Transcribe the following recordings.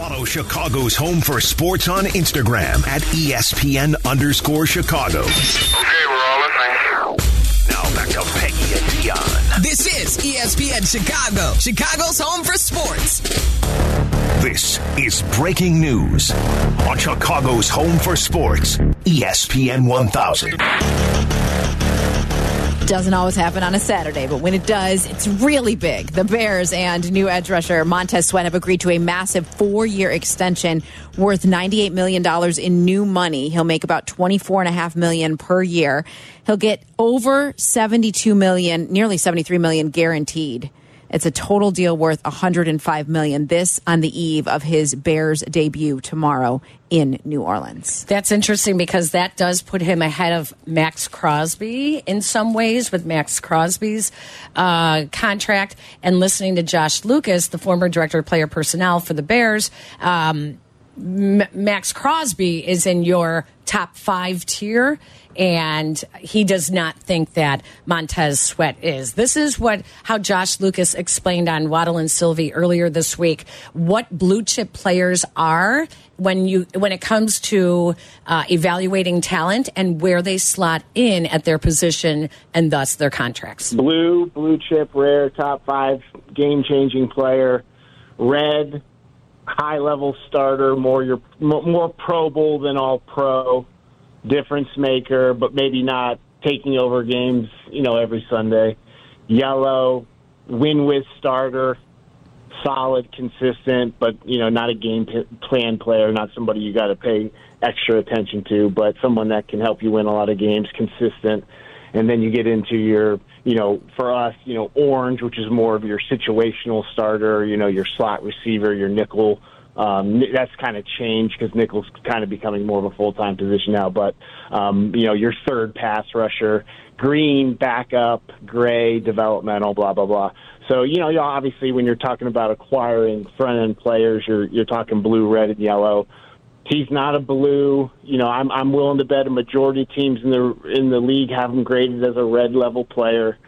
Follow Chicago's Home for Sports on Instagram at ESPN underscore Chicago. Okay, we're all listening. Now back to Peggy and Dionne. This is ESPN Chicago, Chicago's home for sports. This is breaking news on Chicago's Home for Sports, ESPN 1000. Doesn't always happen on a Saturday, but when it does, it's really big. The Bears and new edge rusher Montez Sweat have agreed to a massive four year extension worth $98 million in new money. He'll make about 24.5 million per year. He'll get over 72 million, nearly 73 million guaranteed. It's a total deal worth 105 million. This on the eve of his Bears debut tomorrow in New Orleans. That's interesting because that does put him ahead of Maxx Crosby in some ways with Maxx Crosby's uh, contract. And listening to Josh Lucas, the former director of player personnel for the Bears, um, Maxx Crosby is in your top five tier, and he does not think that Montez Sweat is. This is what how Josh Lucas explained on Waddle and Silvy earlier this week. What blue chip players are when you when it comes to uh, evaluating talent and where they slot in at their position and thus their contracts. Blue, blue chip, rare, top five, game changing player. Red, high level starter, more your more more Pro Bowl than all pro, difference maker, but maybe not taking over games, you know, every Sunday. Yellow, win with starter, solid, consistent, but you know, not a game plan player, not somebody you got to pay extra attention to, but someone that can help you win a lot of games, consistent. And then you get into your, you know, for us, you know, orange, which is more of your situational starter, you know, your slot receiver, your nickel. Um, that's kind of changed because nickel's kind of becoming more of a full time position now. But um, you know, your third pass rusher, green, backup, gray, developmental, blah blah blah. So you know, obviously when you're talking about acquiring front end players, you're you're talking blue, red, and yellow. He's not a blue. You know, I'm I'm willing to bet a majority teams in the in the league have him graded as a red level player,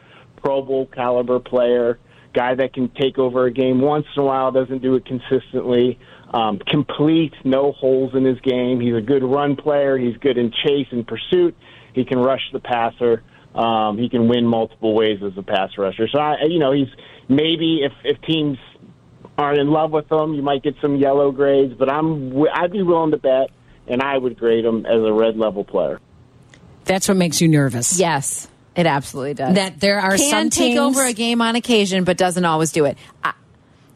Pro Bowl caliber player, guy that can take over a game once in a while, doesn't do it consistently. Um, complete, no holes in his game. He's a good run player. He's good in chase and pursuit. He can rush the passer. Um, he can win multiple ways as a pass rusher. So I, you know, he's maybe if if teams aren't in love with him, you might get some yellow grades. But I'm I'd be willing to bet, and I would grade him as a red level player. That's what makes you nervous. Yes, it absolutely does. That there are Can some take teams- over a game on occasion, but doesn't always do it. I,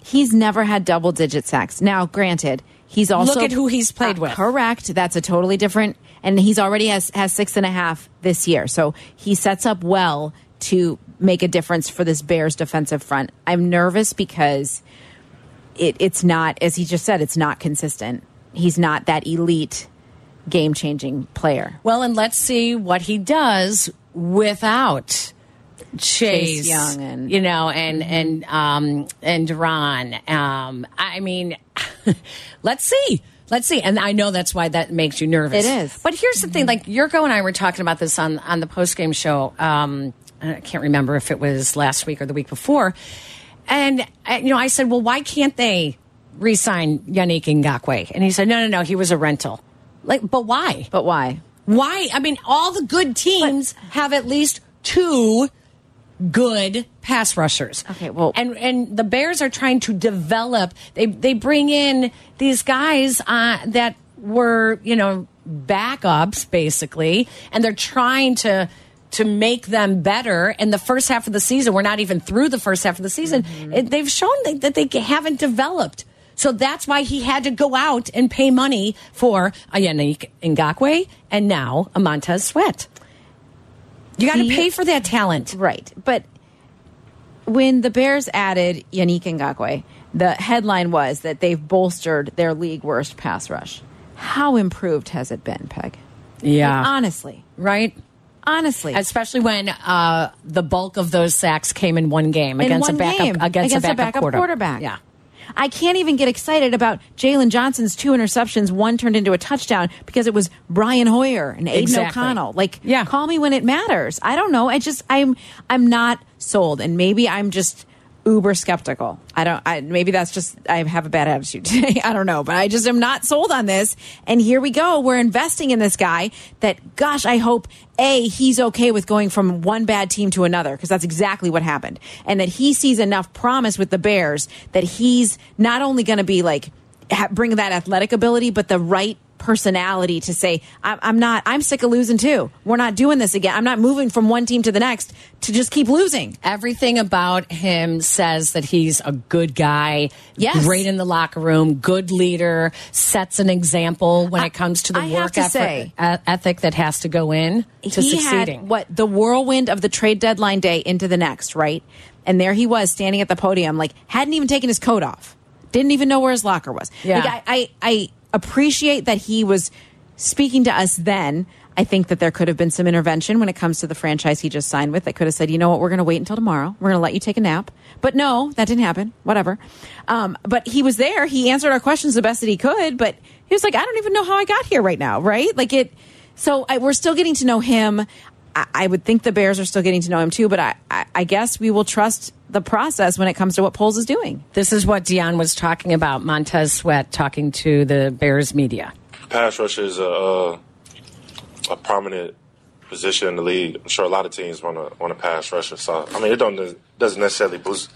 he's never had double digit sacks. Now, granted, he's also Look at who he's played Uh, with. Correct. That's a totally different, and he's already has has six and a half this year. So he sets up well to make a difference for this Bears defensive front. I'm nervous because it, it's not, as he just said, it's not consistent. He's not that elite, game changing player. Well, and let's see what he does without Chase, Chase Young and- you know, and and um and Duran. Um, I mean, let's see. Let's see. And I know that's why that makes you nervous. It is. But here's the thing: like Yurko and I were talking about this on on the post game show. Um, I can't remember if it was last week or the week before. And uh, you know, I said, "Well, why can't they re-sign Yannick Ngakoue?" And he said, "No, no, no. He was a rental. Like, but why? But why? Why? I mean, all the good teams have at least two good pass rushers. Okay, well- and and the Bears are trying to develop. They they bring in these guys uh, that were you know backups basically, and they're trying to. To make them better in the first half of the season, we're not even through the first half of the season. Mm-hmm. It, they've shown that, that they haven't developed. So that's why he had to go out and pay money for a Yannick Ngakoue and now a Montez Sweat. You got to pay for that talent. Right. But when the Bears added Yannick Ngakoue, the headline was that they've bolstered their league worst pass rush. How improved has it been, Peg? Yeah. Like, honestly. Right? Honestly. Especially when uh, the bulk of those sacks came in one game in against one a backup game against, a backup, quarter- quarterback. Yeah. I can't even get excited about Jaylon Johnson's two interceptions. One turned into a touchdown because it was Brian Hoyer and Aidan Exactly. O'Connell. Like, Yeah. call me when it matters. I don't know. I just I'm I'm not sold, and maybe I'm just uber skeptical. I don't. I, maybe that's just I have a bad attitude today. I don't know, but I just am not sold on this. And here we go. We're investing in this guy. That gosh, I hope a he's okay with going from one bad team to another because that's exactly what happened, and that he sees enough promise with the Bears that he's not only going to be like bring that athletic ability, but the right personality to say, I'm, I'm not, I'm sick of losing too. We're not doing this again. I'm not moving from one team to the next to just keep losing. Everything about him says that he's a good guy, Yes. great in the locker room, good leader, sets an example when I- it comes to the I work to effort, say- ethic that has to go in to he succeeding. had what the whirlwind of the trade deadline day into the next, right? And there he was standing at the podium, like hadn't even taken his coat off, didn't even know where his locker was. Yeah. Like, I, I, I appreciate that he was speaking to us then. I think that there could have been some intervention when it comes to the franchise he just signed with that could have said, you know what, we're going to wait until tomorrow. We're going to let you take a nap. But no, that didn't happen. Whatever. Um, but he was there. He answered our questions the best that he could. But he was like, I don't even know how I got here right now. Right? Like it. So I, we're still getting to know him. I, I would think the Bears are still getting to know him too. But I, I, I guess we will trust the process when it comes to what Poles is doing. This is what Dionne was talking about. Montez Sweat talking to the Bears media. pass rush is a uh, a prominent position in the league. I'm sure a lot of teams want to want a pass rusher. So I mean, it don't doesn't necessarily boost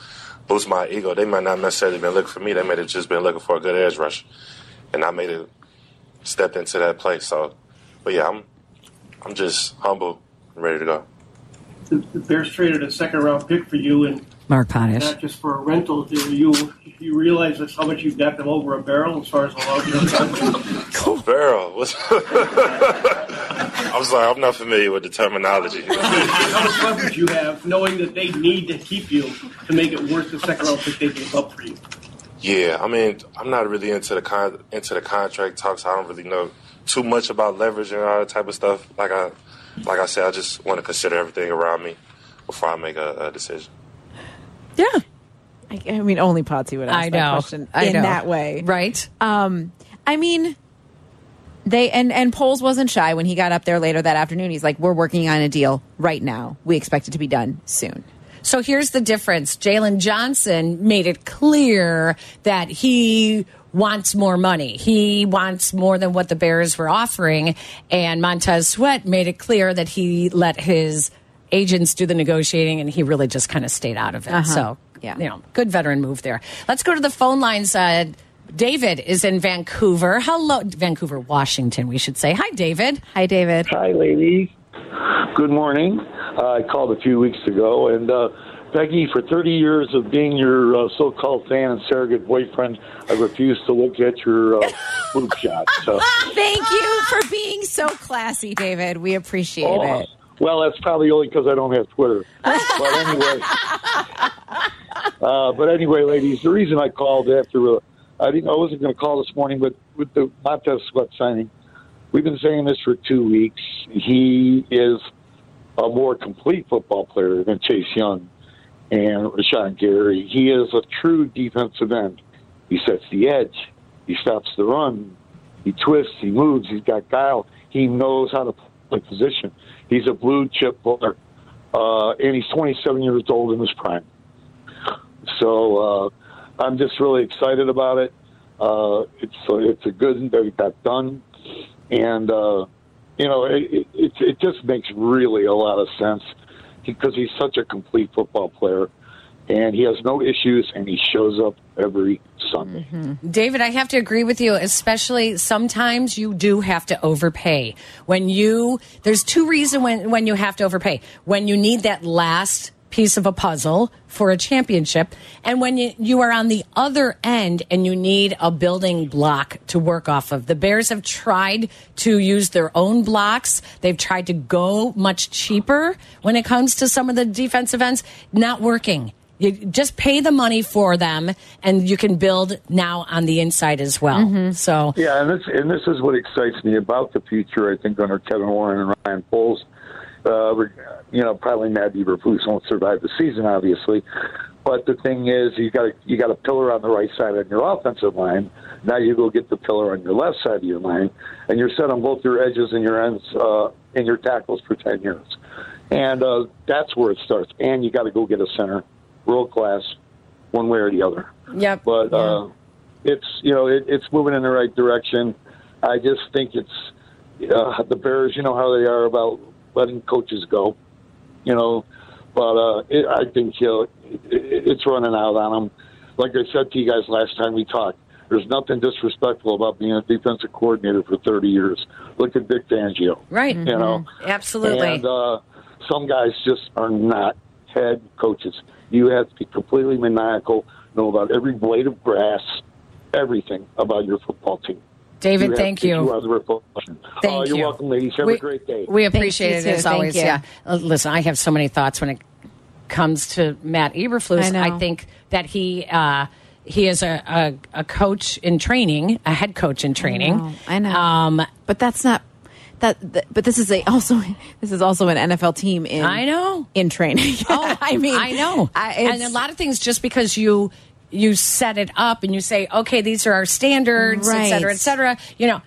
boost my ego. They might not necessarily been looking for me. They might have just been looking for a good edge rush, and I made it stepped into that place. So, but yeah, I'm I'm just humble and ready to go. the, the Bears traded a second round pick for you, and Mark Potash. not just for a rental. Do you you realize that's how much you've got them over a barrel as far as the long term? Barrel. I'm sorry, I'm not familiar with the terminology. how much leverage you have, knowing that they need to keep you to make it worth the second round pick they gave up for you. Yeah, I mean, I'm not really into the con- into the contract talks. I don't really know too much about leverage and all that type of stuff. Like I, like I said, I just want to consider everything around me before I make a, a decision. Yeah. I, I mean, only Potsy would ask I that question I in know. that way. Right? Um, I mean, they and and Poles wasn't shy when he got up there later that afternoon. He's like, "We're working on a deal right now. We expect it to be done soon." So here's the difference. Jaylon Johnson made it clear that he wants more money. He wants more than what the Bears were offering. And Montez Sweat made it clear that he let his agents do the negotiating and he really just kind of stayed out of it. So, Yeah. you know, good veteran move there. Let's go to the phone lines. Uh, David is in Vancouver. Hello, Vancouver, Washington, we should say. Hi, David. Hi, David. Hi, ladies. Good morning. Uh, I called a few weeks ago, and uh, Peggy, for 30 years of being your uh, so-called fan and surrogate boyfriend, I refuse to look at your uh, boob shots. So, Thank you for being so classy, David. We appreciate Oh, it. Well, that's probably only because I don't have Twitter. but anyway, uh, but anyway, ladies, the reason I called after uh, I didn't, I wasn't going to call this morning, but with the Montez Sweat signing, we've been saying this for two weeks. He is a more complete football player than Chase Young and Rashan Gary. He is a true defensive end. He sets the edge. He stops the run. He twists. He moves. He's got guile. He knows how to play position. He's a blue chip player, uh, and he's 27 years old in his prime. So uh, I'm just really excited about it. Uh, it's it's a good that it got done, and uh, you know it, it it just makes really a lot of sense because he's such a complete football player, and he has no issues, and he shows up every Sunday. Mm-hmm. David, I have to agree with you, especially sometimes you do have to overpay. When you, there's two reasons when, when you have to overpay. When you need that last piece of a puzzle for a championship, and when you, you are on the other end and you need a building block to work off of. The Bears have tried to use their own blocks. They've tried to go much cheaper when it comes to some of the defensive ends. Not working. You just pay the money for them, and you can build now on the inside as well. So, Yeah, and this and this is what excites me about the future. I think under Kevin Warren and Ryan Poles, uh, you know, probably Matt Eberflus won't survive the season, obviously. But the thing is, you got you got a pillar on the right side on your offensive line. Now you go get the pillar on your left side of your line, and you're set on both your edges and your ends uh, and your tackles for ten years. And uh, that's where it starts. And you got to go get a center, world class, one way or the other. Yep. But uh, it's you know it, it's moving in the right direction. I just think it's uh, the Bears. You know how they are about letting coaches go. You know, but uh, it, I think he'll, it, it's running out on them. Like I said to you guys last time we talked, there's nothing disrespectful about being a defensive coordinator for 30 years. Look at Vic Fangio. Right. You know, Absolutely. and uh, some guys just are not head coaches. You have to be completely maniacal, know about every blade of grass, everything about your football team. David, have thank you. You are. Thank oh, you're you. welcome, ladies. Have we, a great day. We appreciate you it too. as Thank always. you. Yeah. Uh, listen, I have so many thoughts when it comes to Matt Eberflus. I know. think that he uh, he is a, a, a coach in training, a head coach in training. know, I know. Um, But that's not that. th- but this is a also this is also an NFL team in I know. in training. Oh, I mean, I know. I, and a lot of things just because you you set it up and you say, okay, these are our standards, et cetera, et cetera. You know,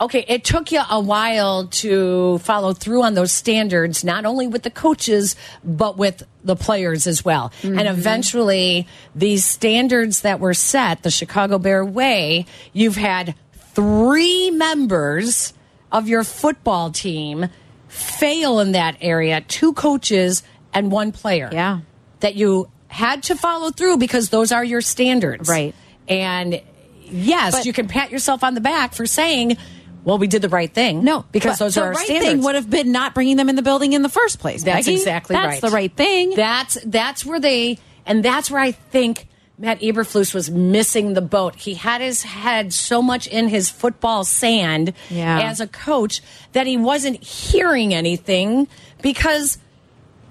okay, it took you a while to follow through on those standards, not only with the coaches, but with the players as well. Mm-hmm. And eventually, these standards that were set, the Chicago Bear way, you've had three members of your football team fail in that area, two coaches and one player. Yeah. That you had to follow through because those are your standards. Right. And yes, But- you can pat yourself on the back for saying, well, we did the right thing. No, because those are our right standards. thing would have been not bringing them in the building in the first place. That's Peggy. exactly That's right. That's the right thing. That's that's where they and that's where I think Matt Eberflus was missing the boat. He had his head so much in his football sand Yeah. as a coach that he wasn't hearing anything because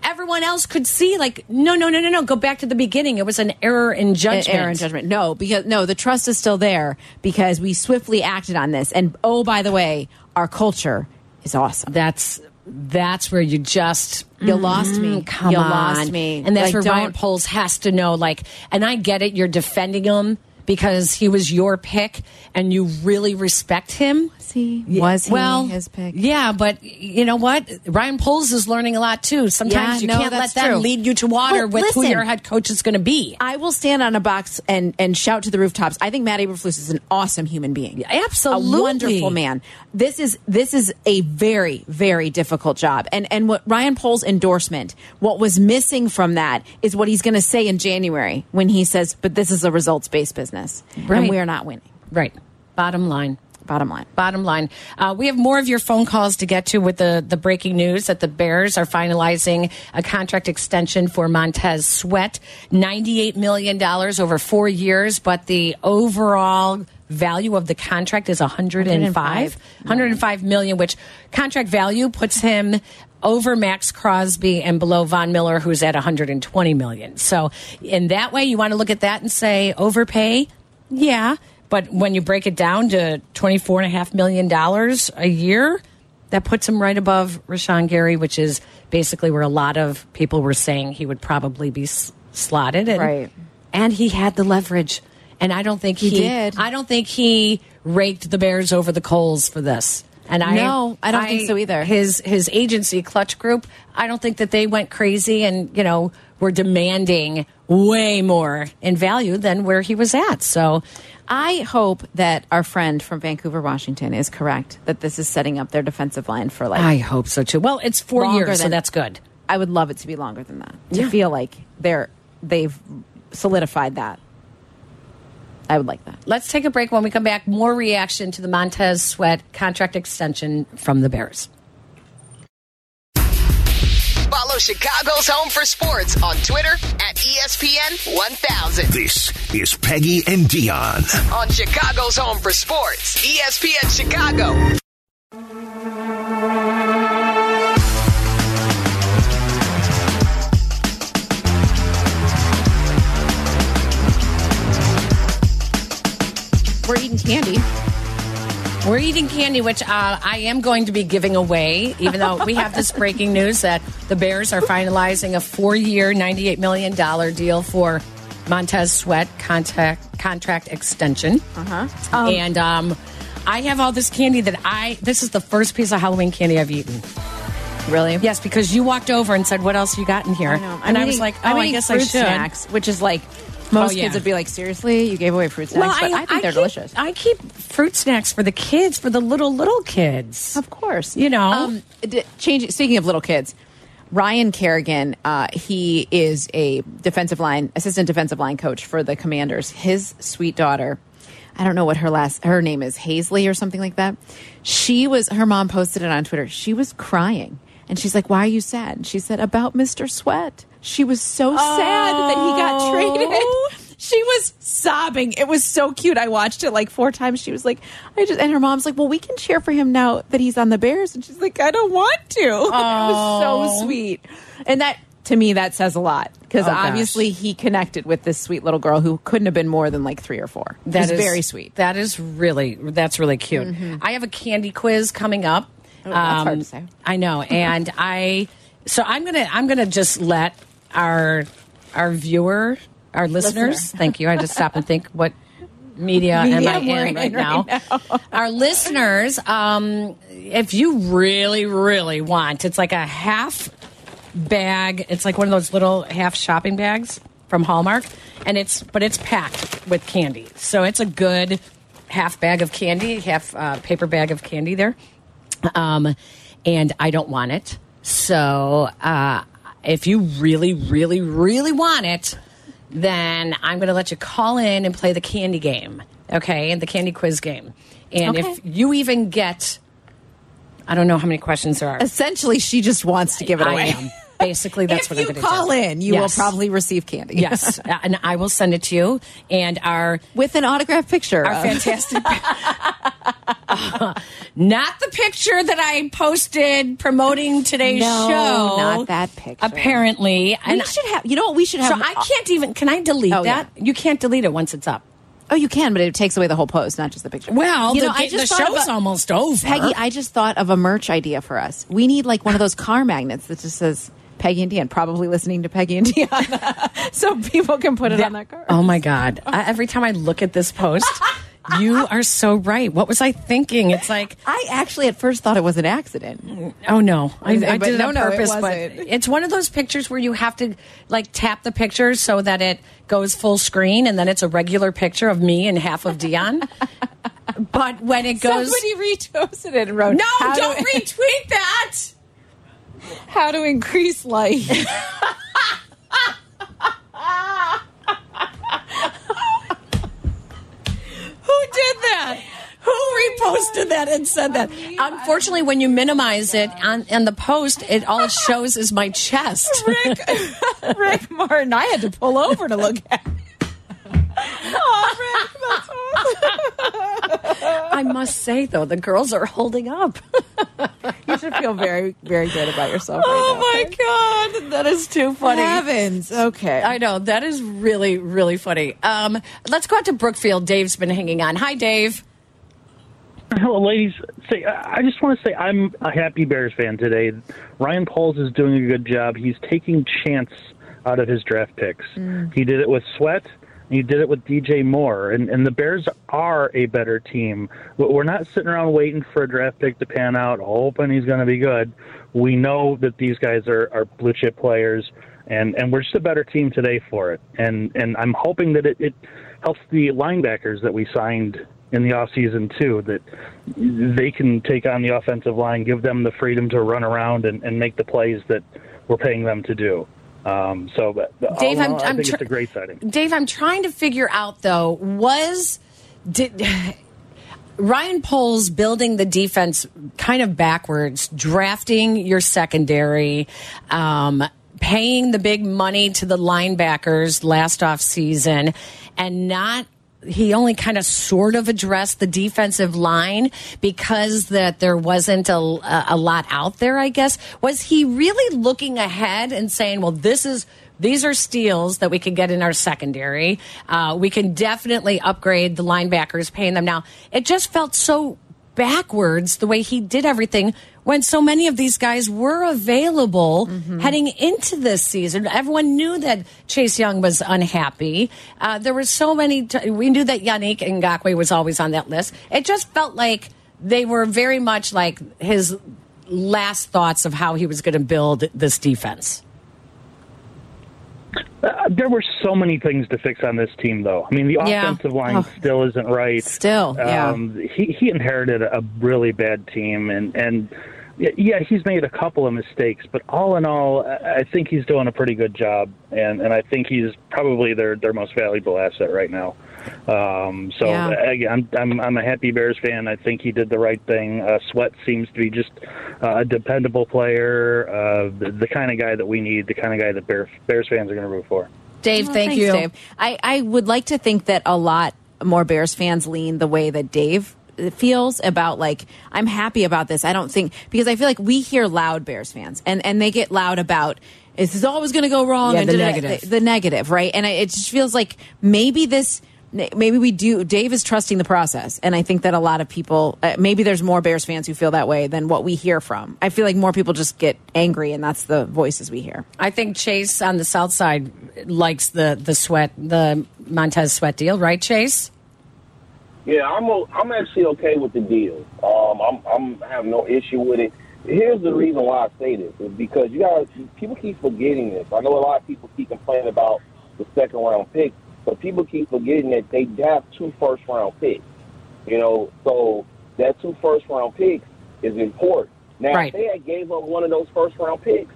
everyone else could see like no no no no no go back to the beginning it was an error in judgment Error in judgment. No, because no, the trust is still there because we swiftly acted on this. And oh, by the way, our culture is awesome. that's that's where you just You lost me. Mm, Come you on. lost me. And that's Like, where Ryan Poles has to know, like, and I get it, you're defending him because he was your pick and you really respect him. he? Was he well, his pick? Yeah, but you know what? Ryan Poles is learning a lot too. Sometimes Yeah, you no, can't let that true. lead you to water with who your head coach is going to be. I will stand on a box and and shout to the rooftops. I think Matt Eberflus is an awesome human being. Absolutely. a wonderful man. This is this is a very very difficult job. And and what Ryan Poles endorsement, what was missing from that is what he's going to say in January when he says, "But this is a results based business, Right. and we are not winning." Right. Bottom line. Bottom line. Bottom line, uh, we have more of your phone calls to get to with the, the breaking news that the Bears are finalizing a contract extension for Montez Sweat, $98 million over four years, but the overall value of the contract is 105, 105 105 million, which contract value puts him over Maxx Crosby and below Von Miller, who's at 120 million. So in that way, you want to look at that and say overpay? Yeah. But when you break it down to $24.5 million a year, that puts him right above Rashan Gary, which is basically where a lot of people were saying he would probably be s- slotted. And, Right. And he had the leverage. And I don't think he, He did. I don't think he raked the Bears over the coals for this. And I No, I don't think so either. His his agency Clutch Group, I don't think that they went crazy and you know were demanding way more in value than where he was at. So I hope that our friend from Vancouver, Washington, is correct that this is setting up their defensive line for like I hope so too. Well, it's four years, so that's good. I would love it to be longer than that. To Yeah. feel like they're they've solidified that. I would like that. Let's take a break. When we come back, more reaction to the Montez Sweat contract extension from the Bears. Follow Chicago's Home for Sports on Twitter at ESPN 1000. This is Peggy and Dionne. On Chicago's Home for Sports, ESPN Chicago. We're eating candy. We're eating candy, which uh, I am going to be giving away, even though we have this breaking news that the Bears are finalizing a four year, $98 million deal for Montez Sweat contract, contract extension. Uh-huh. and um, I have all this candy that I, this is the first piece of Halloween candy I've eaten. Really? Yes, because you walked over and said, What else you got in here? I know. And I was like, Oh, I guess I should. snacks, which is like Most Oh, yeah. kids would be like, seriously, you gave away fruit snacks, but I, think they're keep, delicious. I keep fruit snacks for the kids, for the little little kids. Of course. You know? Um, changing, speaking of little kids, Ryan Kerrigan, uh, he is a defensive line, assistant defensive line coach for the Commanders. His sweet daughter, I don't know what her last, her name is Hazley or something like that. She was, her mom posted it on Twitter. She was crying. And she's like, why are you sad? And she said, about Mr. Sweat. She was so sad that he got traded. She was sobbing. It was so cute. I watched it like four times. She was like, I just, and her mom's like, well, we can cheer for him now that he's on the Bears. And she's like, I don't want to. Oh. It was so sweet. And that, to me, that says a lot because Oh, gosh. obviously he connected with this sweet little girl who couldn't have been more than like three or four. That is very sweet. That is really that's really cute. I have a candy quiz coming up. Um, Oh, that's hard to say. I know, and I so I'm gonna I'm gonna just let our our viewer our listeners. Thank you. I just stop and think what media, am I in right in now? right Our listeners, um, if you really really want, it's like a half bag. It's like one of those little half shopping bags from Hallmark, and it's but it's packed with candy. So it's a good half bag of candy, half uh, paper bag of candy there. Um, and I don't want it. So uh, if you really, really, really want it, then I'm going to let you call in and play the candy game. Okay, and the candy quiz game. And Okay. if you even get, I don't know how many questions there are. Essentially, she just wants to give it I away. Basically, that's what you I'm going to call do. in, you Yes. will probably receive candy. yes, uh, and I will send it to you. And our with an autographed picture. our of- fantastic. not the picture that I posted promoting today's No, show. not that picture. Apparently, we and should have. You know what? We should have. so I can't even. Can I delete Oh, that? You can't delete it once it's up. Oh, you can, but it takes away the whole post, not just the picture. Well, you the, know, I just thought show's a- almost over. Peggy, I just thought of a merch idea for us. We need like one of those car magnets that just says Peggy and Dionne. Probably listening to Peggy and Dionne, so people can put it on their car. Oh my god! I, every time I look at this post, you are so right. What was I thinking? It's like I actually at first thought it was an accident. Oh no, I, I but did it no, on no, it purpose. but it's one of those pictures where you have to like tap the picture so that it goes full screen, and then it's a regular picture of me and half of Dionne. but when it goes, Somebody reposted it and wrote, no, don't retweet that. How to increase life." Who did that? Who reposted that and said that? Unfortunately, when you minimize it on, on the post, it all it shows is my chest. Rick, Rick Martin. I had to pull over to look at. it. Oh, Rick, that's awesome. I must say, though, the girls are holding up. You should feel very, very good about yourself. Oh right my god, that is too funny. Heavens. Okay. I know that is really really funny. Um, let's go out to Brookfield. Dave's been hanging on. Hi, Dave. Hello, ladies. Say, I I just want to say I'm a happy Bears fan today. Ryan Poles is doing a good job. He's taking chance out of his draft picks. He did it with Sweat. He did it with DJ Moore, and, and the Bears are a better team. We're not sitting around waiting for a draft pick to pan out, hoping he's going to be good. We know that these guys are, are blue chip players, and, and we're just a better team today for it. And and I'm hoping that it, it helps the linebackers that we signed in the offseason too that they can take on the offensive line, give them the freedom to run around and, and make the plays that we're paying them to do. Um, so, but Dave, all I'm- all, I I'm think tr- it's a great sighting. Dave, I'm trying to figure out though was did. Ryan Poles building the defense kind of backwards, drafting your secondary, um, paying the big money to the linebackers last off season, and not he only kind of sort of addressed the defensive line because that there wasn't a, a lot out there i guess. Was he really looking ahead and saying well this is these are steals that we can get in our secondary. Uh, we can definitely upgrade the linebackers paying them. Now it just felt so backwards the way he did everything when so many of these guys were available heading into this season. Everyone knew that Chase Young was unhappy. Uh, there were so many. T- we knew that Yannick Ngakoue was always on that list. It just felt like they were very much like his last thoughts of how he was going to build this defense. Uh, there were so many things to fix on this team, though. I mean, the Yeah. offensive line Oh. still isn't right. Still, yeah. Um, he he inherited a really bad team, and and yeah, he's made a couple of mistakes, but all in all, I I think he's doing a pretty good job, and and I think he's probably their their most valuable asset right now. Um, so Yeah. again, I'm, I'm I'm a happy Bears fan. I think he did the right thing. Uh, Sweat seems to be just uh, a dependable player, uh, the, the kind of guy that we need, the kind of guy that Bears Bears fans are going to root for. Dave, Well, thank thanks, you. Dave. I, I would like to think that a lot more Bears fans lean the way that Dave feels about like I'm happy about this. I don't think because I feel like we hear loud Bears fans and and they get loud about this is always going to go wrong Yeah, and the da- da- negative. the, the negative, right? And it just feels like maybe this maybe we do Dave is trusting the process and I think that a lot of people uh, maybe there's more Bears fans who feel that way than what we hear from. I feel like more people just get angry and that's the voices we hear. I think Chase on the south side likes the the sweat the Montez sweat deal, right, Chase? Yeah, I'm o- I'm actually okay with the deal. Um, I'm I'm I have no issue with it. Here's the reason why I say this is because you guys people keep forgetting this. I know a lot of people keep complaining about the second round pick, but people keep forgetting that they have two first round picks. You know, so that two first round picks is important. Now, Right. if they had gave up one of those first round picks,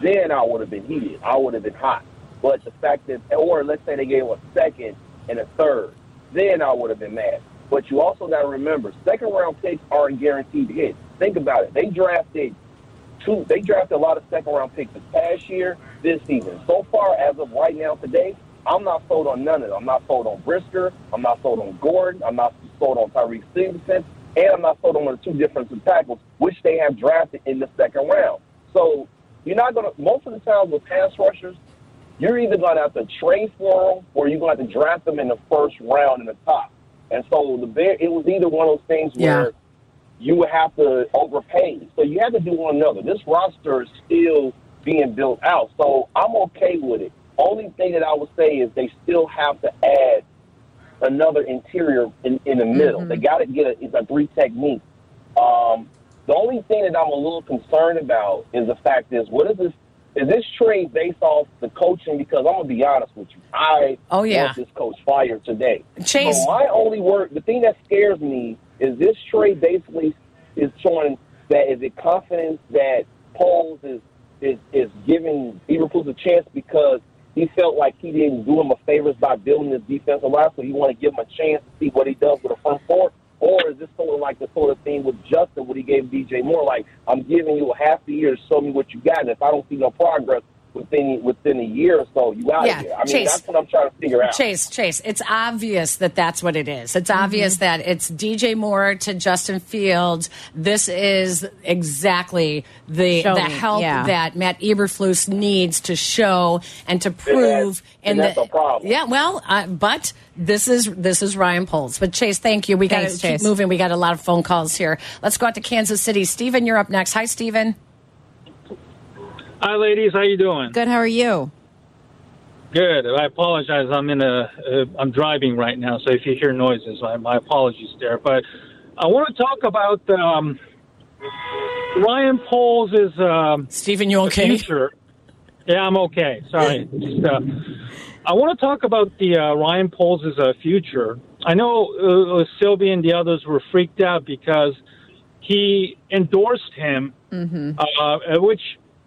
then I would have been heated. I would have been hot. But the fact that, or let's say they gave a second and a third, then I would have been mad. But you also got to remember, second round picks aren't guaranteed hits. Think about it. They drafted two. They drafted a lot of second round picks this past year, this season. So far, as of right now, today, I'm not sold on none of them. I'm not sold on Brisker. I'm not sold on Gordon. I'm not sold on Tyrique Stevenson. And I'm not sold on the two defensive tackles, which they have drafted in the second round. So you're not going to, most of the times with pass rushers, you're either going to have to trade for them or you're going to have to draft them in the first round in the top. And so the Bear, it was either one of those things Yeah. where you would have to overpay. So you have to do one another. This roster is still being built out, so I'm okay with it. Only thing that I would say is they still have to add another interior in, in the middle. They got to get a, it's a three technique. Um, the only thing that I'm a little concerned about is the fact is what is this? Is this trade based off the coaching? Because I'm gonna be honest with you, I Oh, yeah. want this coach fired today. Chase- So my only word, the thing that scares me is this trade basically is showing that is it confidence that Poles is is is giving Eberflus a chance because he felt like he didn't do him a favors by building his defensive line, so you want to give him a chance to see what he does with a front four. Or is this sort of like the sort of thing with Justin, what he gave DJ Moore? Like, I'm giving you a half a year to show me what you got, and if I don't see no progress within within a year or so, you out Yeah, of here. I mean, Chase. that's what I'm trying to figure out. Chase, Chase, it's obvious that that's what it is. It's obvious that it's DJ Moore to Justin Fields. This is exactly the Show the me, help yeah. that Matt Eberflus needs to show and to prove. and that's the, a problem. Yeah, well, uh, but this is this is Ryan Poles. But Chase, thank you. We got to Thanks, keep moving. We got a lot of phone calls here. Let's go out to Kansas City. Stephen, you're up next. Hi, Stephen. Hi, ladies. How you doing? Good. How are you? Good. I apologize. I'm in a. Uh, I'm driving right now, so if you hear noises, my, my apologies there. But I want to talk about um, Ryan Poles' is um, Stephen. You okay? future. Yeah, I'm okay. Sorry. Just, uh, I want to talk about the uh, Ryan Poles' uh, future. I know uh, Sylvia and the others were freaked out because he endorsed him uh, which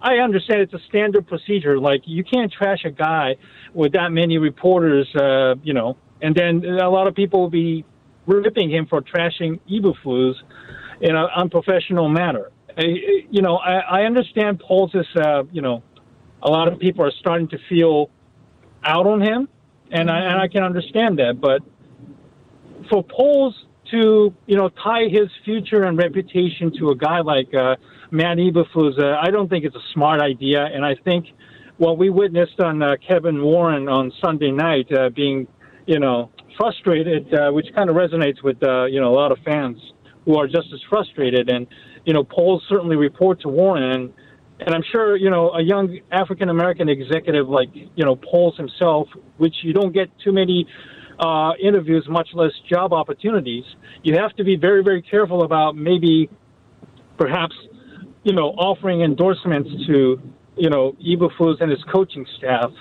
I understand it's a standard procedure. Like you can't trash a guy with that many reporters, uh, you know, and then a lot of people will be ripping him for trashing Eberflus in an unprofessional manner. You know, I, I understand Poles is, uh, you know, a lot of people are starting to feel out on him, and I and I can understand that, but for Poles to you know tie his future and reputation to a guy like uh, Matt Eberflus, uh, I don't think it's a smart idea. And I think what we witnessed on uh, Kevin Warren on Sunday night, uh, being you know frustrated, uh, which kind of resonates with uh, you know a lot of fans who are just as frustrated. And you know, Poles certainly report to Warren. And, and I'm sure, you know, a young African American executive like, you know, Poles himself, which you don't get too many uh, interviews, much less job opportunities. You have to be very, very careful about maybe perhaps, you know, offering endorsements to, you know, Eberflus and his coaching staff.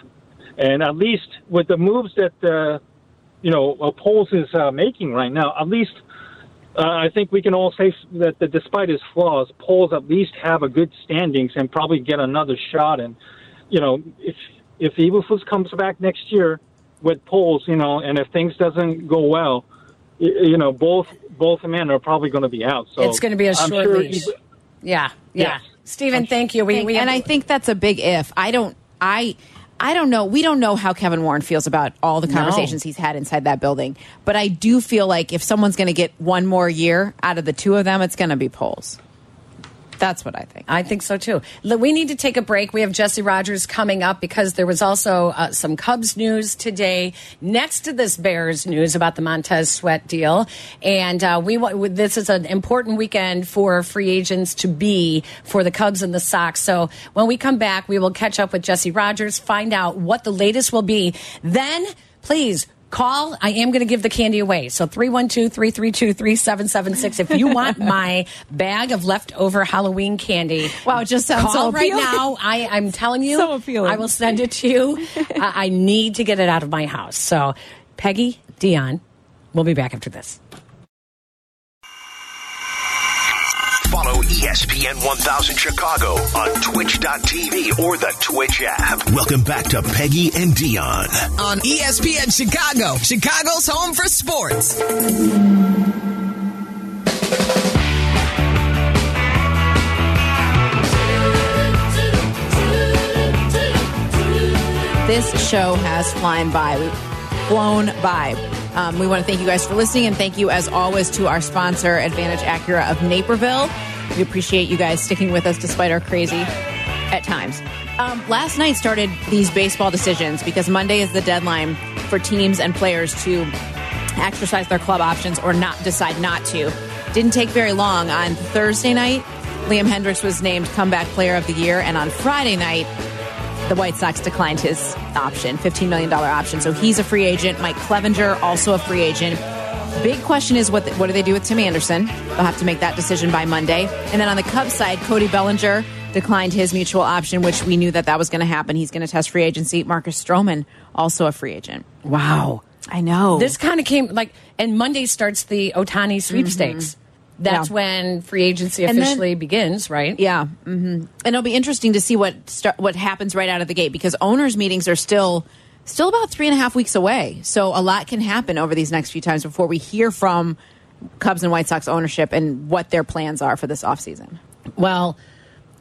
And at least with the moves that uh, you know Poles is uh, making right now, at least uh, I think we can all say that, that despite his flaws, Poles at least have a good standings and probably get another shot. And you know, if if Eberflus comes back next year with Poles, you know, and if things doesn't go well, you know, both both men are probably going to be out. So it's going to be a short sure leash. Yeah, yeah. Stephen, thank you. We, Thank- we and I think that's a big if. I don't. I. I don't know. We don't know how Kevin Warren feels about all the No. conversations he's had inside that building. But I do feel like if someone's going to get one more year out of the two of them, it's going to be Poles. That's what I think. I think so too. We need to take a break. We have Jesse Rogers coming up because there was also uh, some Cubs news today next to this Bears news about the Montez Sweat deal. And uh, we this is an important weekend for free agents to be for the Cubs and the Sox. So when we come back, we will catch up with Jesse Rogers, find out what the latest will be. Then please call. I am going to give the candy away. So 312 332 3776. If you want my bag of leftover Halloween candy. Wow, it just sounds call so right now. I, I'm telling you, So appealing. I will send it to you. I, I need to get it out of my house. So Peggy, Dionne, we'll be back after this. ESPN 1000 Chicago on twitch.tv or the Twitch app. Welcome back to Peggy and Dionne. on ESPN Chicago, Chicago's home for sports. This show has flown by. We've flown by. Um, we want to thank you guys for listening and thank you, as always, to our sponsor, Advantage Acura of Naperville. We appreciate you guys sticking with us despite our crazy at times. Um, last night started these baseball decisions because Monday is the deadline for teams and players to exercise their club options or not decide not to. Didn't take very long. On Thursday night, Liam Hendriks was named comeback player of the year, and on Friday night, the White Sox declined his option, $15 million option. So he's a free agent. Mike Clevinger, also a free agent. Big question is what what do they do with Tim Anderson? They'll have to make that decision by Monday. And then on the Cubs side, Cody Bellinger declined his mutual option, which we knew that that was going to happen. He's going to test free agency. Marcus Stroman, also a free agent. Wow. I know. This kind of came like, and Monday starts the Ohtani sweepstakes. That's Yeah. when free agency And then- officially begins, right? Yeah, hmm and it'll be interesting to see what start, what happens right out of the gate because owners' meetings are still still about three and a half weeks away. So a lot can happen over these next few times before we hear from Cubs and White Sox ownership and what their plans are for this offseason. Well,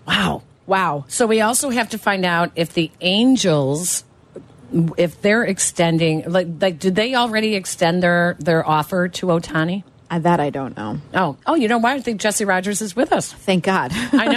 wow. Wow. So we also have to find out if the Angels if they're extending like like did they already extend their their offer to Ohtani? Uh, that I don't know. Oh, oh, you know why? I think Jesse Rogers is with us. Thank God. I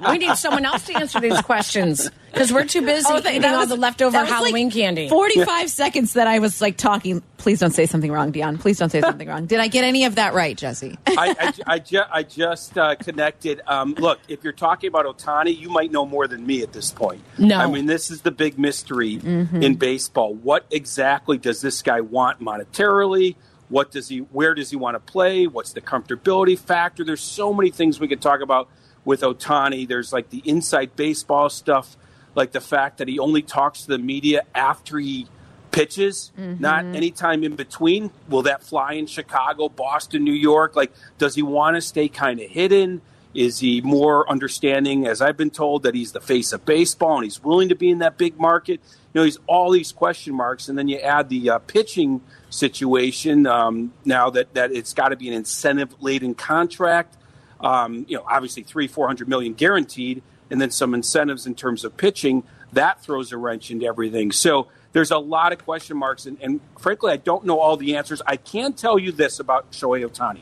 know. we need someone else to answer these questions because we're too busy Oh, eating that all was- the leftover that was like Halloween candy. 45 seconds that I was like talking. Please don't say something wrong, Dionne. Please don't say something wrong. Did I get any of that right, Jesse? I, I, I, ju- I just uh, connected. Um, look, if you're talking about Ohtani, you might know more than me at this point. No. I mean, this is the big mystery Mhm. in baseball. What exactly does this guy want monetarily? What does he? Where does he want to play? What's the comfortability factor? There's so many things we could talk about with Ohtani. There's like the inside baseball stuff, like the fact that he only talks to the media after he pitches, not anytime in between. Will that fly in Chicago, Boston, New York? Like, does he want to stay kind of hidden? Is he more understanding, as I've been told, that he's the face of baseball and he's willing to be in that big market? You know, he's all these question marks, and then you add the uh, pitching situation um, now that, that it's got to be an incentive laden contract. Um, you know, obviously three, four hundred million guaranteed, and then some incentives in terms of pitching. That throws a wrench into everything. So there's a lot of question marks, and, and frankly, I don't know all the answers. I can tell you this about Shohei Ohtani: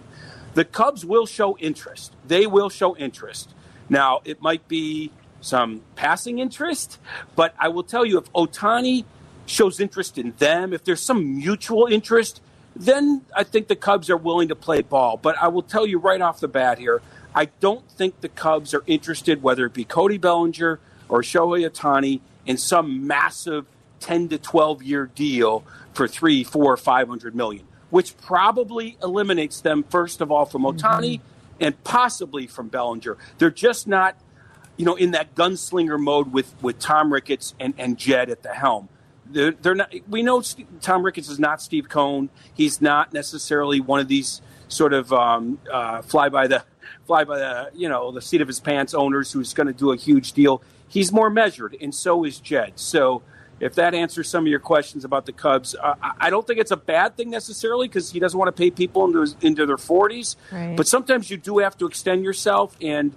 the Cubs will show interest. They will show interest. Now, it might be some passing interest, but I will tell you if Ohtani shows interest in them, if there's some mutual interest, then I think the Cubs are willing to play ball. But I will tell you right off the bat here, I don't think the Cubs are interested, whether it be Cody Bellinger or Shohei Ohtani, in some massive 10 to 12 year deal for three, four, five hundred million, which probably eliminates them, first of all, from mm-hmm. Ohtani and possibly from Bellinger. They're just not, you know, in that gunslinger mode with, with Tom Ricketts and, and Jed at the helm. They're, they're not. We know Steve, Tom Ricketts is not Steve Cohen. He's not necessarily one of these sort of um, uh, fly by the fly by the you know the seat of his pants owners who's going to do a huge deal. He's more measured, and so is Jed. So if that answers some of your questions about the Cubs, uh, I- don't think it's a bad thing necessarily because he doesn't want to pay people into, his, into their 40s. Right. But sometimes you do have to extend yourself. And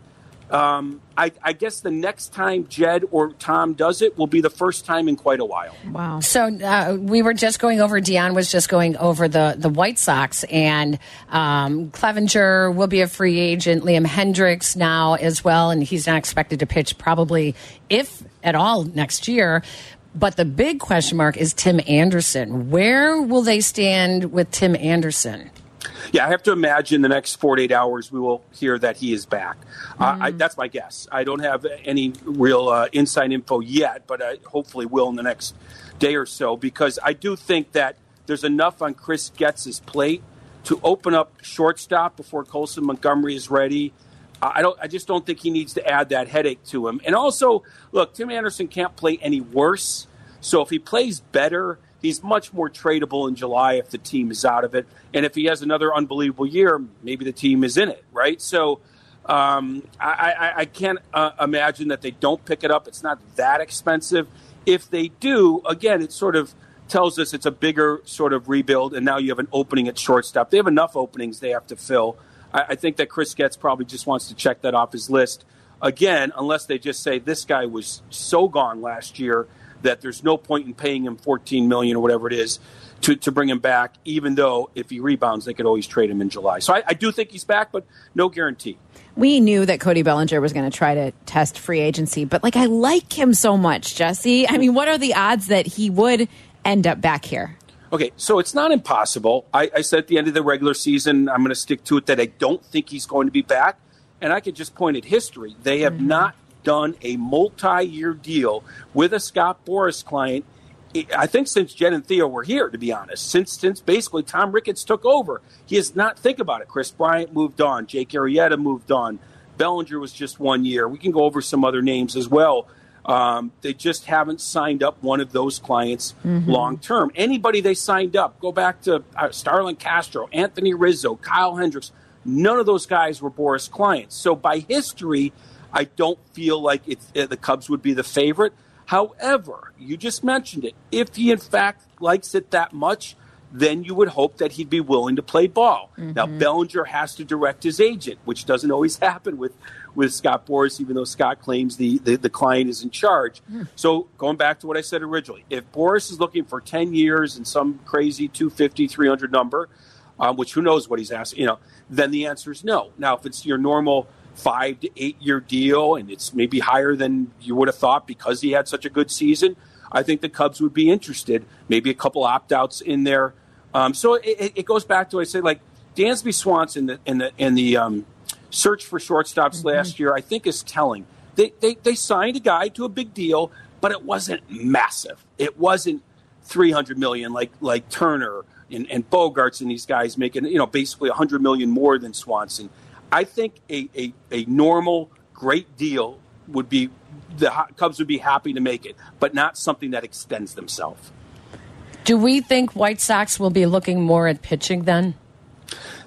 um, I, I guess the next time Jed or Tom does it will be the first time in quite a while. Wow. So uh, we were just going over. Dionne was just going over the the White Sox, and um, Clevinger will be a free agent. Liam Hendriks now as well, and he's not expected to pitch probably, if at all, next year. But the big question mark is Tim Anderson. Where will they stand with Tim Anderson? Yeah, I have to imagine the next 48 hours we will hear that he is back. Uh, I, that's my guess. I don't have any real uh, inside info yet, but I hopefully will in the next day or so because I do think that there's enough on Chris Getz's plate to open up shortstop before Colson Montgomery is ready. I don't. I just don't think he needs to add that headache to him. And also, look, Tim Anderson can't play any worse. So if he plays better, he's much more tradable in July if the team is out of it. And if he has another unbelievable year, maybe the team is in it, right? So um, I, I, I can't uh, imagine that they don't pick it up. It's not that expensive. If they do, again, it sort of tells us it's a bigger sort of rebuild, and now you have an opening at shortstop. They have enough openings they have to fill. I, I think that Chris Getz probably just wants to check that off his list. Again, unless they just say this guy was so gone last year that there's no point in paying him 14 million or whatever it is to, to bring him back, even though if he rebounds, they could always trade him in July. So I, I do think he's back, but no guarantee. We knew that Cody Bellinger was going to try to test free agency, but like I like him so much, Jesse. I mean, what are the odds that he would end up back here? Okay, so it's not impossible. I, I said at the end of the regular season, I'm going to stick to it that I don't think he's going to be back. And I could just point at history. They have mm-hmm. not done a multi year deal with a Scott Boras client. I think since Jed and Theo were here, to be honest, since since basically Tom Ricketts took over, he has not think about it. Kris Bryant moved on, Jake Arrieta moved on, Bellinger was just one year. We can go over some other names as well. Um, they just haven't signed up one of those clients Mhm. long term. Anybody they signed up, go back to uh, Starlin Castro, Anthony Rizzo, Kyle Hendricks. None of those guys were Boras clients. So by history, I don't feel like it's, uh, the Cubs would be the favorite. However, you just mentioned it. If he in fact likes it that much, then you would hope that he'd be willing to play ball. Now Bellinger has to direct his agent, which doesn't always happen with with Scott Boras, even though Scott claims the, the, the client is in charge. So going back to what I said originally, if Boras is looking for 10 years and some crazy 250, 300 number, um, which who knows what he's asking, you know, then the answer is no. Now, if it's your normal five to eight year deal and it's maybe higher than you would have thought because he had such a good season, I think the Cubs would be interested. Maybe a couple opt outs in there. Um, so it, it- goes back to what I say, like Dansby Swanson the in the in the um, search for shortstops last year, I think is telling. They, they they signed a guy to a big deal, but it wasn't massive. It wasn't three hundred million like like Turner and, and Bogaerts and these guys making you know basically hundred million more than Swanson. I think a, a, a normal great deal would be the Cubs would be happy to make it, but not something that extends themselves. Do we think White Sox will be looking more at pitching then?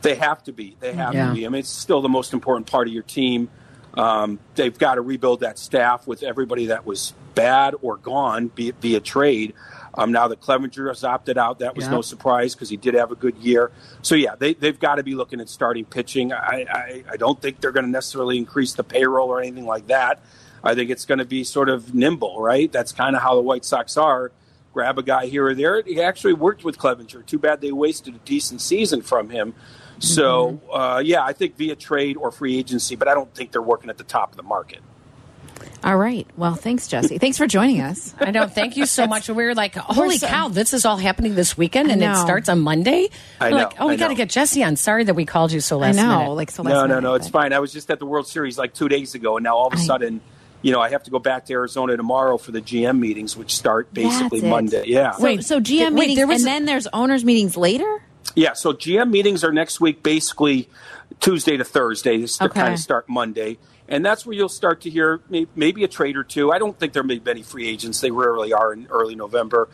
They have to be. They have Yeah. to be. I mean, it's still the most important part of your team. Um, they've got to rebuild that staff with everybody that was bad or gone be it via trade. Um, now that Clevinger has opted out, that was Yeah. no surprise because he did have a good year. So yeah, they, they've got to be looking at starting pitching. I, I, I don't think they're going to necessarily increase the payroll or anything like that. I think it's going to be sort of nimble, right? That's kind of how the White Sox are. Grab a guy here or there. He actually worked with Clevinger. Too bad they wasted a decent season from him. So uh, yeah, I think via trade or free agency, but I don't think they're working at the top of the market. All right. Well, thanks, Jesse. Thanks for joining us. I know. Thank you so much. We were like, holy so- cow, this is all happening this weekend and it starts on Monday. I We're know, like, oh, we got to get Jesse on. Sorry that we called you so last I know. minute. no, no, no, it's fine. I was just at the World Series like two days ago, and now all of a sudden, you know, I have to go back to Arizona tomorrow for the GM meetings, which start basically Monday. Yeah. So, so GM Wait, meetings, there was and a- then there's owners meetings later. Yeah, so GM meetings are next week, basically Tuesday to Thursday. This to Okay. kind of start Monday, and that's where you'll start to hear maybe a trade or two. I don't think there may be many free agents; they rarely are in early November.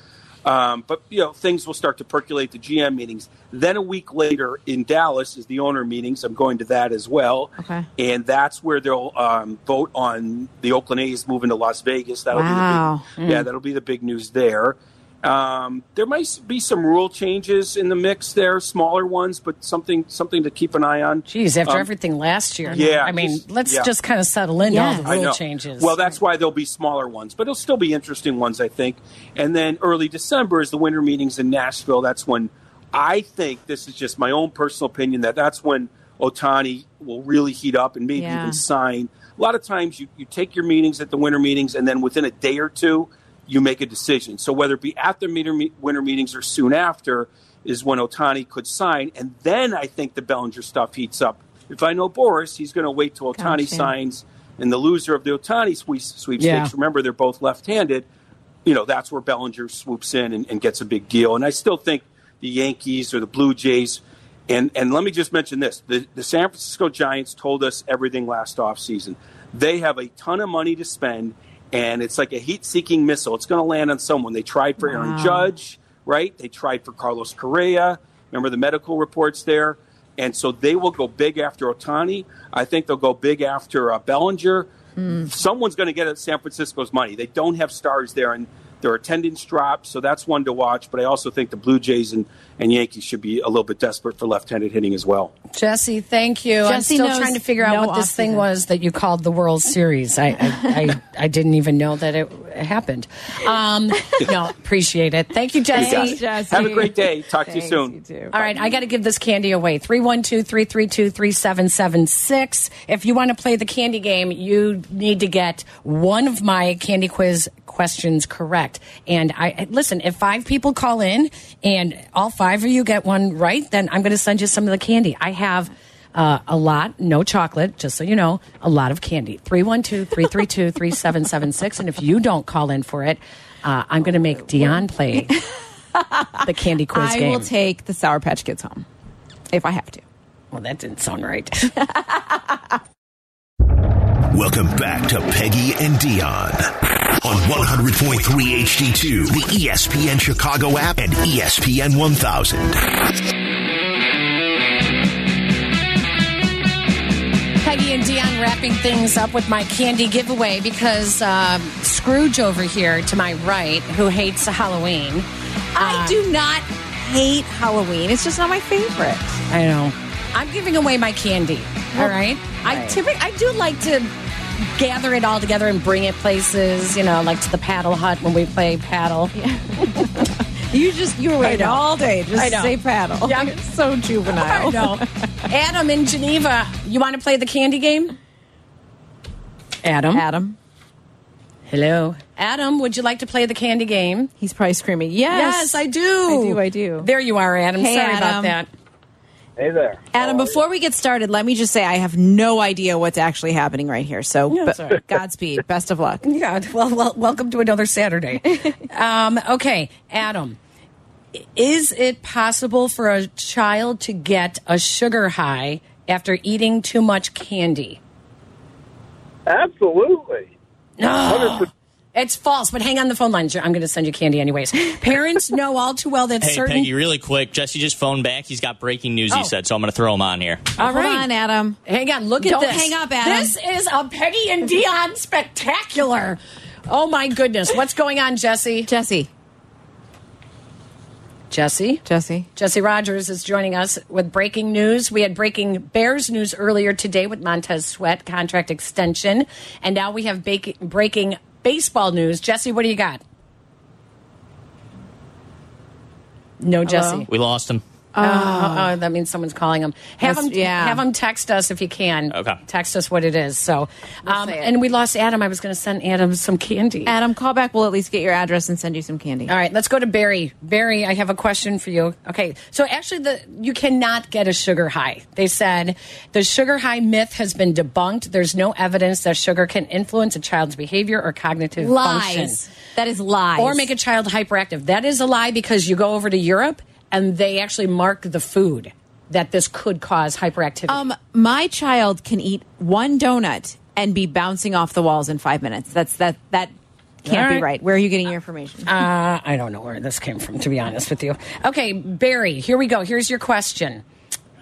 Um, but you know, things will start to percolate the GM meetings. Then a week later in Dallas is the owner meetings. I'm going to that as well, Okay. and that's where they'll um, vote on the Oakland A's moving to Las Vegas. That'll Wow. be the big, yeah, Mm. that'll be the big news there. Um, there might be some rule changes in the mix there, smaller ones, but something something to keep an eye on. Geez, after Um, everything last year. yeah, I mean, just- let's yeah. just kind of settle into all the rule changes. Well, that's why there'll be smaller ones, but it'll still be interesting ones, I think. And then early December is the winter meetings in Nashville. That's when I think this is just my own personal opinion that that's when Ohtani will really heat up and maybe Yeah. even sign. A lot of times you, you take your meetings at the winter meetings, and then within a day or two, you make a decision. So whether it be at the winter meetings or soon after is when Ohtani could sign. And then I think the Bellinger stuff heats up. If I know Boras, he's going to wait till Ohtani Gotcha. signs. And the loser of the Ohtani sweep- sweepstakes, Yeah. remember, they're both left handed. You know, that's where Bellinger swoops in and, and gets a big deal. And I still think the Yankees or the Blue Jays, and, and let me just mention this the, the San Francisco Giants told us everything last offseason. They have a ton of money to spend, and it's like a heat seeking missile. It's going to land on someone. They tried for Aaron Judge, right? They tried for Carlos Correa. Remember the medical reports there? And so they will go big after Ohtani. I think they'll go big after uh, Bellinger. Someone's going to get at San Francisco's money. They don't have stars there, and their attendance drops, so that's one to watch. But I also think the Blue Jays and, and Yankees should be a little bit desperate for left-handed hitting as well. Jesse, thank you. I'm still trying to figure out no what this thing offseason. was that you called the World Series. I I, I, I didn't even know that it happened. Um, no, appreciate it. Thank you, You got Jesse. Have a great day. Talk to you soon. All right, I got to give this candy away. 312 332 3776. If you want to play the candy game, you need to get one of my candy quiz questions correct. And I listen, if five people call in and all five of you get one right, then I'm going to send you some of the candy. I have. Uh, a lot, no chocolate, just so you know, a lot of candy. 312 332 3776. And if you don't call in for it, uh, I'm going to make Dionne play the candy quiz I game. will take the Sour Patch Kids home if I have to. Well, that didn't sound right. Welcome back to Peggy and Dionne on 100.3 HD2, the ESPN Chicago app, and ESPN 1000. Peggy and Dionne wrapping things up with my candy giveaway because um, Scrooge over here to my right, who hates Halloween. I do not hate Halloween. It's just not my favorite. I know. I'm giving away my candy. all right. I typically I do like to gather it all together and bring it places. You know, like to the paddle hut when we play paddle. You just you were waiting all day just to say paddle. Yeah. You're so juvenile. I know. Adam in Geneva, you want to play the candy game? Adam. Adam. Hello. Adam, would you like to play the candy game? He's probably screaming, Yes. Yes, I do. I do, I do. There you are, Adam. Hey, Sorry about that. Hey there. Adam, before we get started, let me just say I have no idea what's actually happening right here. So, Yeah, but- all right. Godspeed. Best of luck. Yeah, well, well, welcome to another Saturday. um, okay, Adam, is it possible for a child to get a sugar high after eating too much candy? Absolutely. No. It's false, but hang on the phone line. I'm going to send you candy anyways. Parents know all too well that Hey, certain. Peggy, really quick. Jesse just phoned back. He's got breaking news, Oh. he said, so I'm going to throw him on here. All Hold right. on, Adam. Hang on, look at Don't this. hang up, Adam. This is a Peggy and Dionne spectacular. Oh my goodness. What's going on, Jesse? Jesse. Jesse? Jesse. Jesse Rogers is joining us with breaking news. We had breaking Bears news earlier today with Montez Sweat contract extension, and now we have bake- breaking baseball news. Jesse, what do you got? No, Jesse. We lost him. Oh, oh, that means someone's calling them. Have That's- him, yeah. have him text us if you can. Okay. Text us what it is. So, um, it. and we lost Adam. I was going to send Adam some candy. Adam, call back. We'll at least get your address and send you some candy. All right, let's go to Barry. Barry, I have a question for you. Okay, so actually, the you cannot get a sugar high. They said the sugar high myth has been debunked. There's no evidence that sugar can influence a child's behavior or cognitive function Lies. That is lies. or make a child hyperactive. That is a lie because you go over to Europe and they actually mark the food that this could cause hyperactivity. Um, my child can eat one donut and be bouncing off the walls in five minutes. That's that that can't All be right. right. Where are you getting your information? Uh, I don't know where this came from, to be honest with you. Okay, Barry, here we go. Here's your question.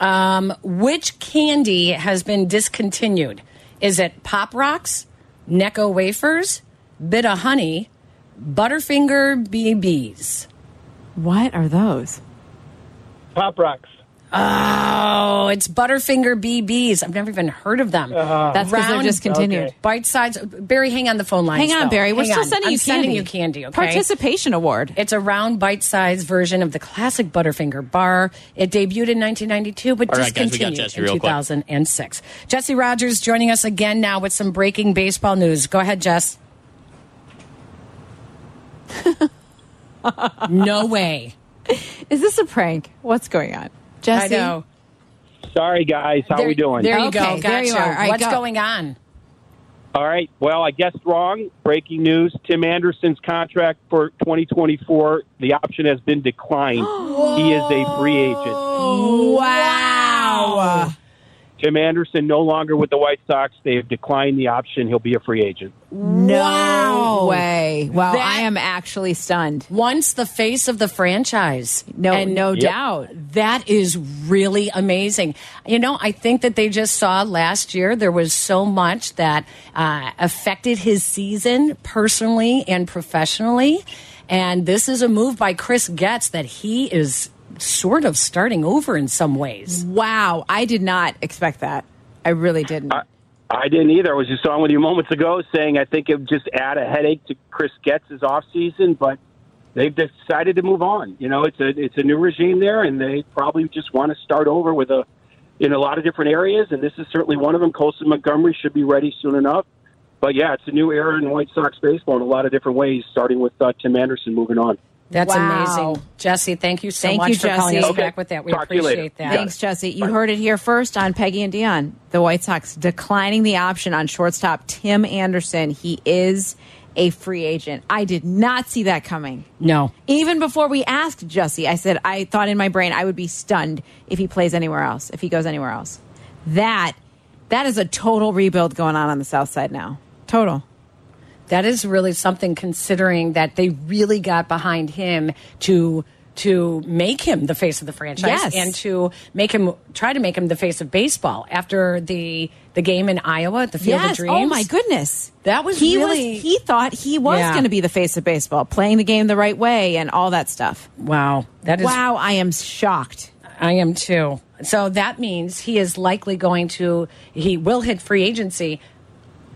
Um, which candy has been discontinued? Is it Pop Rocks, Necco wafers, Bit of Honey, Butterfinger BBs? What are those? Pop Rocks. Oh, it's Butterfinger BBs. I've never even heard of them. Uh-huh. That's 'cause they're Round, discontinued. Okay. Bite size. Barry, hang on the phone line. Hang on, Barry. We're still sending I'm you sending candy. you candy. Okay. Participation award. It's a round, bite-sized version of the classic Butterfinger bar. It debuted in 1992, but All right, guys, we got discontinued Jesse in real quick. 2006. Jesse Rogers joining us again now with some breaking baseball news. Go ahead, Jess. no way. Is this a prank? What's going on? Jesse? I know. Sorry, guys. How there, we doing? There you Okay, go. there you are. All right, What's go. going on? All right. Well, I guessed wrong. Breaking news: Tim Anderson's contract for 2024, the option has been declined. he is a free agent. Wow. Tim Anderson no longer with the White Sox. They have declined the option. He'll be a free agent. No Wow. way. Wow, That- I am actually stunned. Once the face of the franchise. No, And no Yep. doubt. That is really amazing. You know, I think that they just saw last year there was so much that uh, affected his season personally and professionally. And this is a move by Chris Getz that he is sort of starting over in some ways. Wow, I did not expect that. I really didn't. I didn't either. I was just on with you moments ago saying I think it would just add a headache to Chris Getz's offseason, but they've decided to move on. You know, it's a it's a new regime there, and they probably just want to start over with a in a lot of different areas, and this is certainly one of them. Colson Montgomery should be ready soon enough. But yeah, it's a new era in White Sox baseball in a lot of different ways, starting with uh, Tim Anderson moving on. That's Wow. amazing. Jesse, thank you so Thank much you, for calling Jesse. us Okay. back with that. We Talk to you later. appreciate that. Thanks, Jesse. You heard it here first on Peggy and Dionne. The White Sox declining the option on shortstop Tim Anderson. He is a free agent. I did not see that coming. No. Even before we asked Jesse, I said I thought in my brain I would be stunned if he plays anywhere else, if he goes anywhere else. That that is a total rebuild going on on the South Side now. Total. That is really something considering that they really got behind him to to make him the face of the franchise Yes. and to make him try to make him the face of baseball after the the game in Iowa at the Field yes. of Dreams. Oh my goodness. That was he really- was he thought he was Yeah. going to be the face of baseball, playing the game the right way and all that stuff. Wow. That is wow, I am shocked. I am too. So that means he is likely going to he will hit free agency.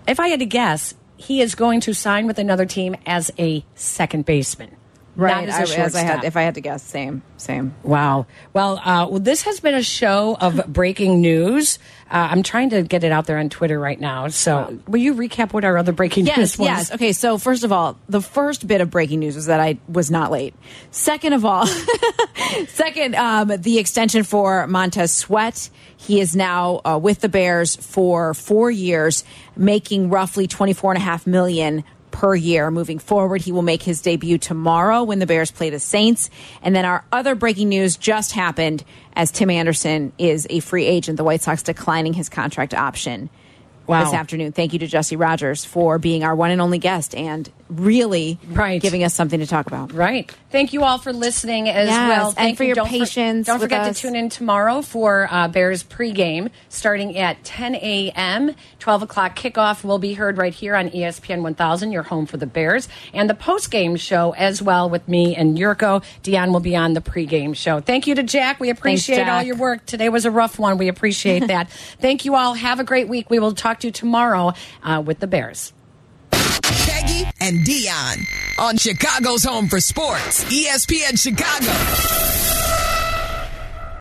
If I had to guess, he is going to sign with another team as a second baseman. Right, I- as I had, if I had to guess, same, same. Wow. Well, uh, well, this has been a show of breaking news. Uh, I'm trying to get it out there on Twitter right now. So, will you recap what our other breaking news Yes, was? yes. Okay, so first of all, the first bit of breaking news was that I was not late. Second of all, second, um, the extension for Montez Sweat. He is now uh, with the Bears for four years, making roughly twenty four and a half million per year moving forward. He will make his debut tomorrow when the Bears play the Saints. And then our other breaking news just happened as Tim Anderson is a free agent, the White Sox declining his contract option Wow. this afternoon. Thank you to Jesse Rogers for being our one and only guest and really Right. giving us something to talk about. Right. Thank you all for listening as Yes, well. and Thank for you. your Don't for- patience don't with forget us. to tune in tomorrow for uh, Bears pregame starting at 10 a.m. 12 o'clock kickoff will be heard right here on ESPN 1000, your home for the Bears, and the postgame show as well with me and Yurko. Dionne will be on the pregame show. Thank you to Jack. We appreciate all Jack. your work. Today was a rough one. We appreciate that. Thank you all. Have a great week. We will talk to you tomorrow uh, with the Bears. Peggy and Dionne on Chicago's Home for Sports, ESPN Chicago.